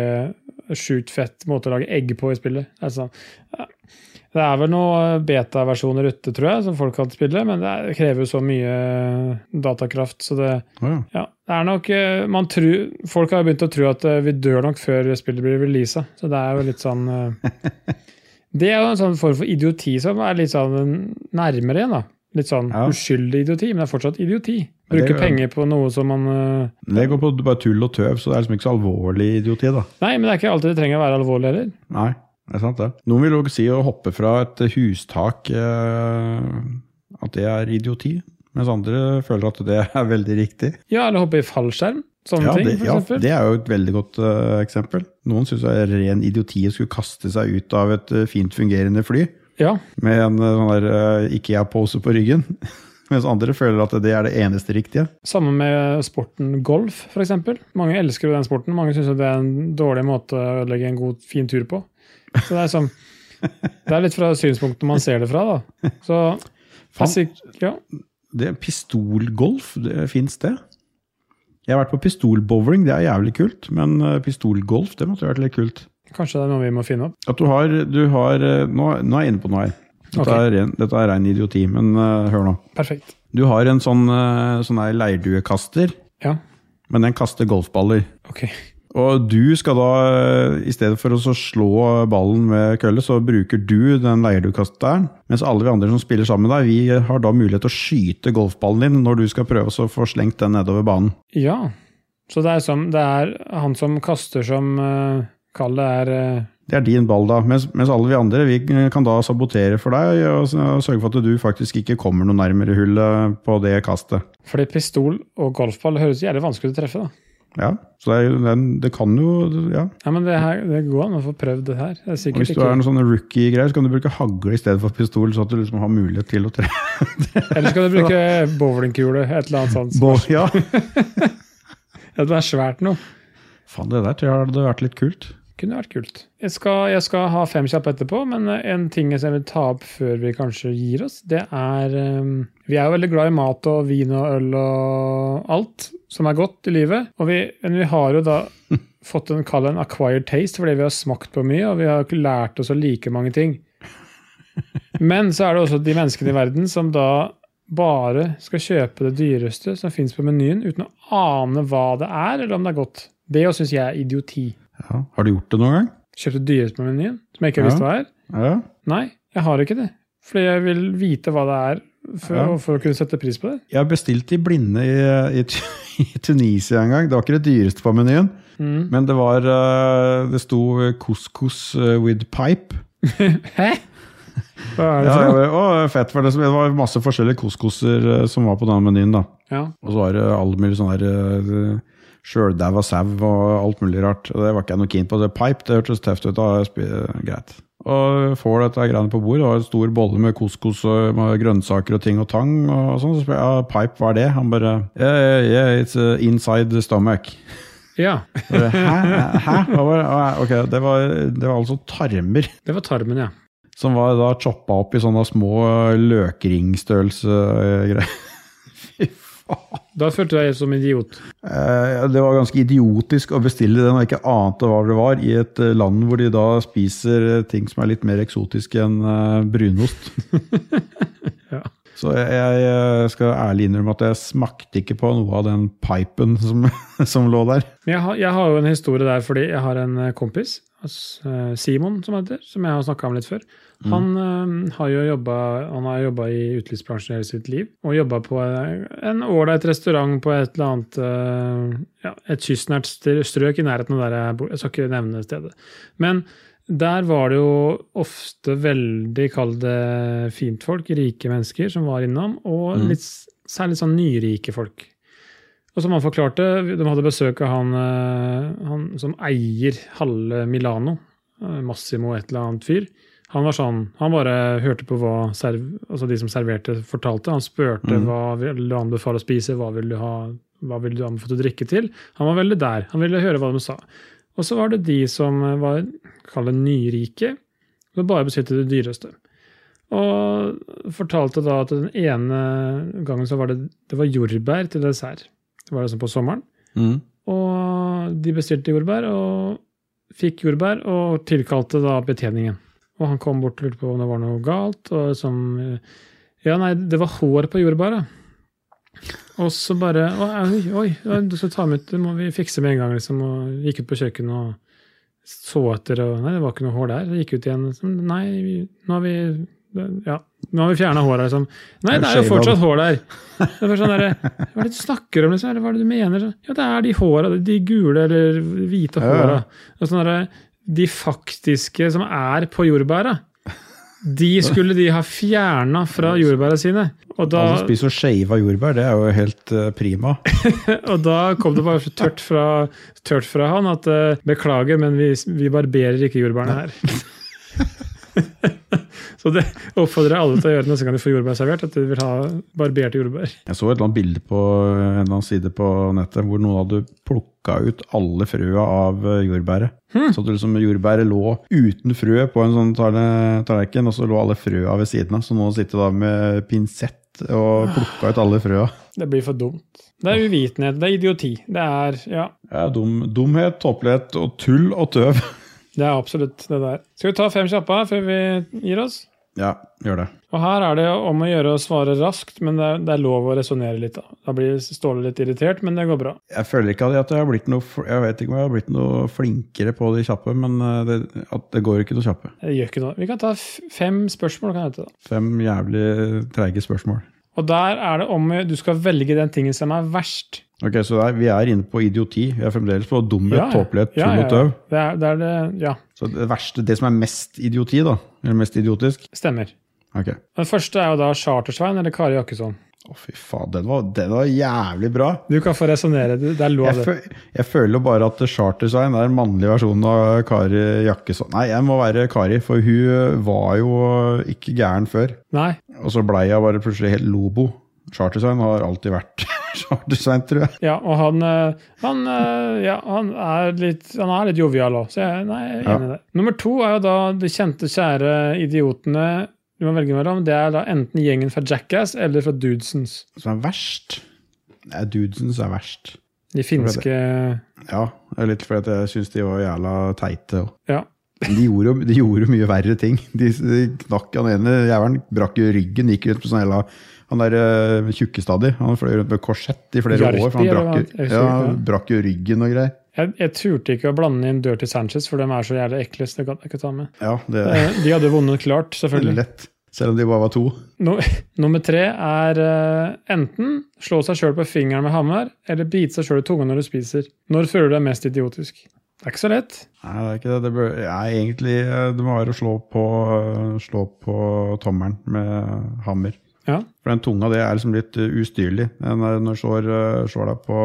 sjukt fett måte å lage egg på i spillet. Sånn, det er vel noen beta-versjoner ute, tror jeg, som folk kan spille, men det er- krever jo så mye datakraft, så det oh, ja. ja, det er nok eh, man tror, Folk har begynt å tro at eh, vi dør nok før spillet blir releasa, så det er jo litt sånn eh, Det er jo en sånn form for idioti som er litt sånn nærmere igjen, da. Litt sånn Ja. uskyldig idioti, men det er fortsatt idioti. Bruke er penger på noe som man uh, Det går på bare tull og tøv, så det er liksom ikke så alvorlig idioti, da. Nei, men det er ikke alltid det trenger å være alvorlig heller. Nei, det er sant det. Noen vil jo si å hoppe fra et hustak uh, at det er idioti, mens andre føler at det er veldig riktig. Ja, eller hoppe i fallskjerm. Sånne Ja, ting, det, for ja, eksempel. det er jo et veldig godt uh, eksempel. Noen syns det er ren idioti å skulle kaste seg ut av et fint fungerende fly Ja, med en eh, sånn der uh, Ikea-pose på ryggen. Mens andre føler at det er det eneste riktige. Samme med sporten golf, f.eks. Mange elsker jo den sporten. Mange syns det er en dårlig måte å ødelegge en god, fin tur på. Så det er, som, det er litt fra synspunktet man ser det fra, da. Så Fan, ja. Det, pistolgolf, det fins det? Jeg har vært på pistolbowling, det er jævlig kult. Men eh, pistolgolf, det måtte vært litt kult. Kanskje det er noe vi må finne opp. At du har, du har eh, nå, nå er jeg inne på noe her. Dette, okay. er, ren, dette er ren idioti, men uh, hør nå. Perfekt. Du har en sånn, uh, sånn leirduekaster, Ja, men den kaster golfballer. ok. Og du skal da, i stedet for å så slå ballen med kølle, så bruker du den leirduekasteren. Mens alle vi andre som spiller sammen med deg, vi har da mulighet til å skyte golfballen din når du skal prøve å få slengt den nedover banen. Ja. Så det er, som, det er han som kaster som uh, Kall det er eh, Det er din ball, da. Mens, mens alle vi andre vi kan da sabotere for deg og og sørge for at du faktisk ikke kommer noe nærmere hullet på det kastet. Fordi pistol og golfball høres jævlig vanskelig ut å treffe, da. Ja, så det, er det kan jo ja. Ja, men det, her, det går an å få prøvd det her. Det er Hvis du er noen en sånn rookie-greier, så kan du bruke hagle i stedet for pistol, så at du liksom har mulighet til å treffe. Eller så kan du bruke bowlingkule, et eller annet sånt. Bo- Ja. Ja, det er svært noe. Faen, det der tror jeg hadde vært litt kult. Kunne vært kult. Jeg skal, jeg skal ha fem kjappe etterpå, men en ting jeg vil ta opp før vi kanskje gir oss, det er um, Vi er jo veldig glad i mat og vin og øl og alt som er godt i livet. Og vi, men vi har jo da fått en, kall en acquired taste fordi vi har smakt på mye, og vi har ikke lært oss å like mange ting. Men så er det også de menneskene i verden som da bare skal kjøpe det dyreste som fins på menyen, uten å ane hva det er, eller om det er godt. Det syns jeg er idioti. Ja. Har du gjort det noen gang? Kjøpt det dyreste på menyen, som jeg ikke Ja. hva er? Ja. Nei, jeg har ikke det. Fordi jeg vil vite hva det er, for, Ja. for å kunne sette pris på det. Jeg har bestilt i blinde i, i, i Tunisia en gang. Det var ikke det dyreste på menyen, Mm. men det var eh, Det sto couscous eh, with pipe. Hæ? Hva er det Ja, for ja, å, fett, for det, det var masse forskjellige couscouser eh, som var på den menyen. da. Ja. Og så var det alle mulig sånn her sjøldaua sau og alt mulig rart. Og det var ikke jeg noe keen på. Det pipe det hørtes tøft ut. spi- greit. Og får dette greiene på bordet, og en stor bolle med couscous og med grønnsaker og ting og tang. og sånn, Så spør jeg ja, pipe, hva er det? Han bare yeah, yeah, it's uh, inside the stomach. ja. Bare, Hæ? Hæ? Var, ok, det var, det var altså tarmer. Det var tarmen, ja. Som var da choppa opp i sånne små løkringstørrelse-greier. Da følte jeg som idiot. Eh, Det var ganske idiotisk å bestille den og ikke ante hva det var, i et eh, land hvor de da spiser eh, ting som er litt mer eksotiske enn brunost. Ja. Så jeg, skal ærlig innrømme at jeg smakte ikke på noe av den pipen som, som lå der. Jeg har, jeg har jo en historie der fordi jeg har en kompis, Simon som heter, som jeg har snakka om litt før. Han eh, har jo jobba han har jobba i utelivsbransjen hele sitt liv, og jobba på eh, en ålreit restaurant på et eller annet eh, ja, et kystnært strøk i nærheten av der jeg bor. Jeg skal ikke nevne stedet. Men der var det jo ofte veldig, kall det fintfolk, rike mennesker, som var innom, og Mm. litt, særlig sånn nyrike folk. Og som han forklarte, de hadde besøk av han, eh, han som eier halve Milano, eh, Massimo et eller annet fyr. Han var sånn, han bare hørte på hva serv, altså de som serverte, fortalte. Han spurte mm. hva vil du anbefale å spise, hva vil du ha, hva vil du anbefale å drikke til. Han var veldig der. Han ville høre hva de sa. Og så var det de som var kall det nyrike, som bare bestilte det dyreste. Og fortalte da at den ene gangen så var det, det var jordbær til dessert. Det var liksom på sommeren. Mm. Og de bestilte jordbær, og fikk jordbær, og tilkalte da betjeningen. Og han kom bort og lurte på om det var noe galt. og liksom, Ja, nei, det var hår på jordbæret. Og så bare Oi, oi, du skal ta med ut, det må vi fikse med en gang. liksom, Og gikk ut på kjøkkenet og så etter, og nei, det var ikke noe hår der. Gikk ut igjen. Liksom, nei, nå har vi ja, nå har vi fjerna håret. Liksom. Nei, det er jo fortsatt hår der. Det er sånn der, Hva er det du snakker om? Liksom? Eller Hva er det du mener? Ja, det er de håra, de gule eller hvite håra. Og sånn der, de faktiske som er på jordbæra, de skulle de ha fjerna fra jordbæra sine. Og da, og shave av jordbær, det er jo helt eh, prima. og da kom det bare tørt fra, tørt fra han at eh, beklager, men vi, vi barberer ikke jordbærene her. så det oppfordrer jeg alle til å gjøre neste gang de får jordbær servert, at de vil ha barberte jordbær. Jeg så et eller annet bilde på en eller annen side på nettet hvor noen hadde plukka ut alle frøa av jordbæret. jordbæret. Så det liksom jordbæret lå uten frø på en sånn tallerken, og så lå alle frøa ved siden av. Så noen sitter da med pinsett og plukka ut alle frøa. Det blir for dumt. Det er uvitenhet, det er idioti. Det er, ja, Ja, dum, dumhet, tåpelighet og tull og tøv. det er absolutt det der. Skal vi ta fem kjappe før vi gir oss? Ja, gjør det. Og her er det om å gjøre å svare raskt, men det er, det er lov å resonnere litt. Da Da blir Ståle litt irritert, men det går bra. Jeg føler ikke at jeg har blitt noe Jeg vet ikke om jeg har blitt noe flinkere på de kjappe, men eh, det, at det går ikke noe kjappe. Det gjør ikke noe. Vi kan ta fem spørsmål. kan hete det. Fem jævlig treige spørsmål. Og der er det om du skal velge den tingen som er verst. Ok, Så der, vi er inne på idioti. Vi er fremdeles på dumhet, Ja, ja. tåpelighet, tull Ja, ja, og tøv. Det er, det er det Ja, Så det verste, det som er mest idioti, da, eller mest idiotisk stemmer. Ok. Den første er jo da Chartersvein eller Kari Jakkesson. Å, fy faen, den var, den var jævlig bra. Du kan få resonnere. Det er lov, Jeg, føl, fø, jeg føler bare at Chartersvein er en mannlig versjon av Kari Jakkesson. Nei, jeg må være Kari, for hun var jo ikke gæren før. Nei, Og så blei jeg bare plutselig helt lobo. Chartersvein har alltid vært Chartersvein, tror jeg. ja, og han, eh, han, ja, han er litt, han er litt jovial òg, så jeg, nei, jeg er enig i det. Nummer to er jo da de kjente, kjære idiotene du må velge mellom. Det er da enten gjengen fra Jackass eller fra Dudesons. Som er verst. Nei, Dudesons er verst. De finske Ja, det er litt fordi jeg syns de var jævla teite. Ja. De gjorde, de gjorde mye verre ting. De, de knakk han ene jævelen, brakk ryggen, gikk rundt med sånn hele Han der uh, tjukkestadig, han fløy rundt med korsett i flere Jarpi, år. For han brakk, ja, brakk jo ryggen og greier. Jeg, jeg turte ikke å blande inn Dirty Sanchez, for de er så jævlig ekle. så det kan jeg ikke ta med. Ja, det Eh, De hadde vunnet klart, selvfølgelig. lett. Selv om de bare var to. No, nummer tre er eh, enten slå seg sjøl på fingeren med hammer, eller bite seg sjøl i tunga når du spiser. Når føler du deg mest idiotisk? Det er ikke så lett. Nei, det er ikke det. det bør, ja, egentlig, eh, det må være å slå på, slå på tommelen med hammer. Ja. For den tunga det er liksom litt ustyrlig. Når du slår, slår deg på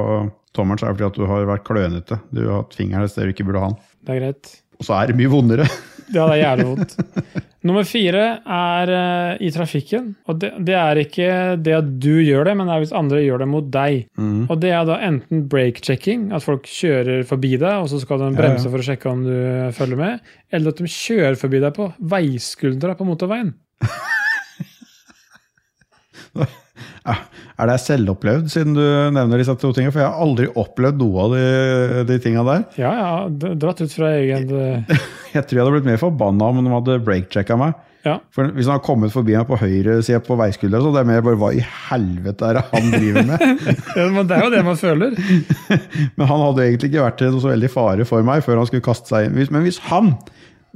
tommelen, er det fordi at du har vært klønete. Du har hatt fingeren et sted du ikke burde ha den. Det er greit. Og så er det mye vondere. Ja, det er jævlig vondt. Nummer fire er uh, i trafikken. Og det, det er ikke det at du gjør det, men det er hvis andre gjør det mot deg. Mm. Og det er da enten break-checking, at folk kjører forbi deg, og så skal de bremse Ja, ja. for å sjekke om du følger med, eller at de kjører forbi deg på veiskuldra på motorveien. Er det selvopplevd, siden du nevner disse to tingene? For jeg har aldri opplevd noe av de, de tinga der. Ja, ja. Dratt ut fra egen jeg, Jeg tror jeg hadde blitt mer forbanna om de hadde breakchecka meg. Ja. For Hvis han har kommet forbi meg på høyre side på veiskuldra, så det er mer bare hva i helvete er det han driver med? ja, men det er jo det man føler. Men han hadde egentlig ikke vært til noe så veldig fare for meg før han skulle kaste seg inn. Men hvis han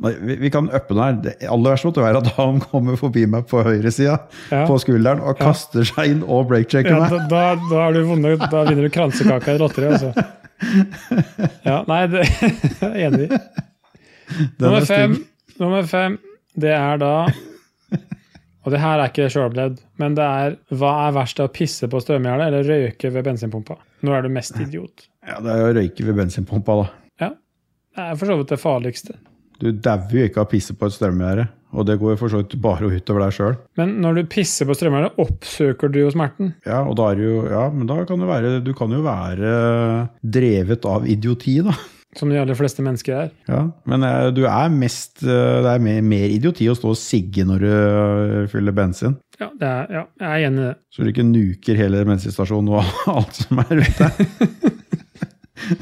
Vi vi kan uppe den her. Aller verste måtte være at han kommer forbi meg på høyresida Ja. på skulderen og kaster seg inn og breakchecker Ja, meg. da, da, da, du vunnet, da vinner du kransekaka i lotteri, altså. Ja, nei, det jeg er enig i. Nummer er fem, nummer fem, det er da Og det her er ikke sjølopplevd, men det er hva er verst av å pisse på strømgjerdet eller røyke ved bensinpumpa? Når er du mest idiot? Ja, det er jo å røyke ved bensinpumpa, da. Ja, det er for så vidt det farligste. Du dauer jo ikke av å pisse på et strømgjerde. Og det går jo for så vidt bare utover deg sjøl. Men når du pisser på strømgjerdet, oppsøker du jo smerten. Ja, og da er jo Ja, men da kan du være Du kan jo være drevet av idioti, da. Som de aller fleste mennesker er. Ja, Men eh, du er mest eh, Det er mer, mer idioti å stå og sigge når du eh, fyller bensin. Ja, det er, ja jeg er enig i det. Så du ikke nuker hele bensinstasjonen og alt som er deg.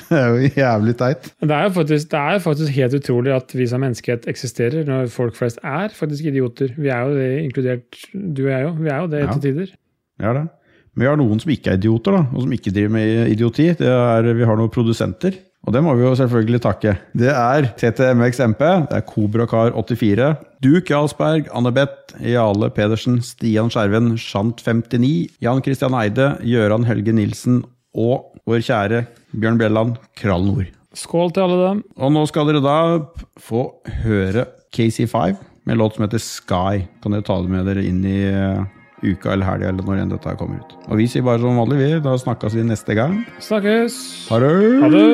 Det er jo jævlig teit. Det er jo faktisk, det er faktisk helt utrolig at vi som menneskehet eksisterer, når folk flest er faktisk idioter. Vi er jo det, inkludert du og jeg òg. Vi er jo det Ja. til tider. Ja, det. Men vi har noen som ikke er idioter, da, og som ikke driver med idioti. Det er, vi har noen produsenter. Og det må vi jo selvfølgelig takke. Det er TTMXMP, det er Kobrakar84, Duke Jarlsberg, Annebeth, Jale Pedersen, Stian Skjerven, Shant59, Jan Christian Eide, Gøran Helge Nilsen og vår kjære Bjørn Bjelland, Kral Nord. Skål til alle dem. Og nå skal dere da få høre KC5 med en låt som heter Sky. Kan dere ta det med dere inn i eh, uka eller helga eller når enn dette kommer ut. Og vi sier bare som vanlig, vi. Da snakkes vi neste gang. Snakkes. Ha det! Ha det.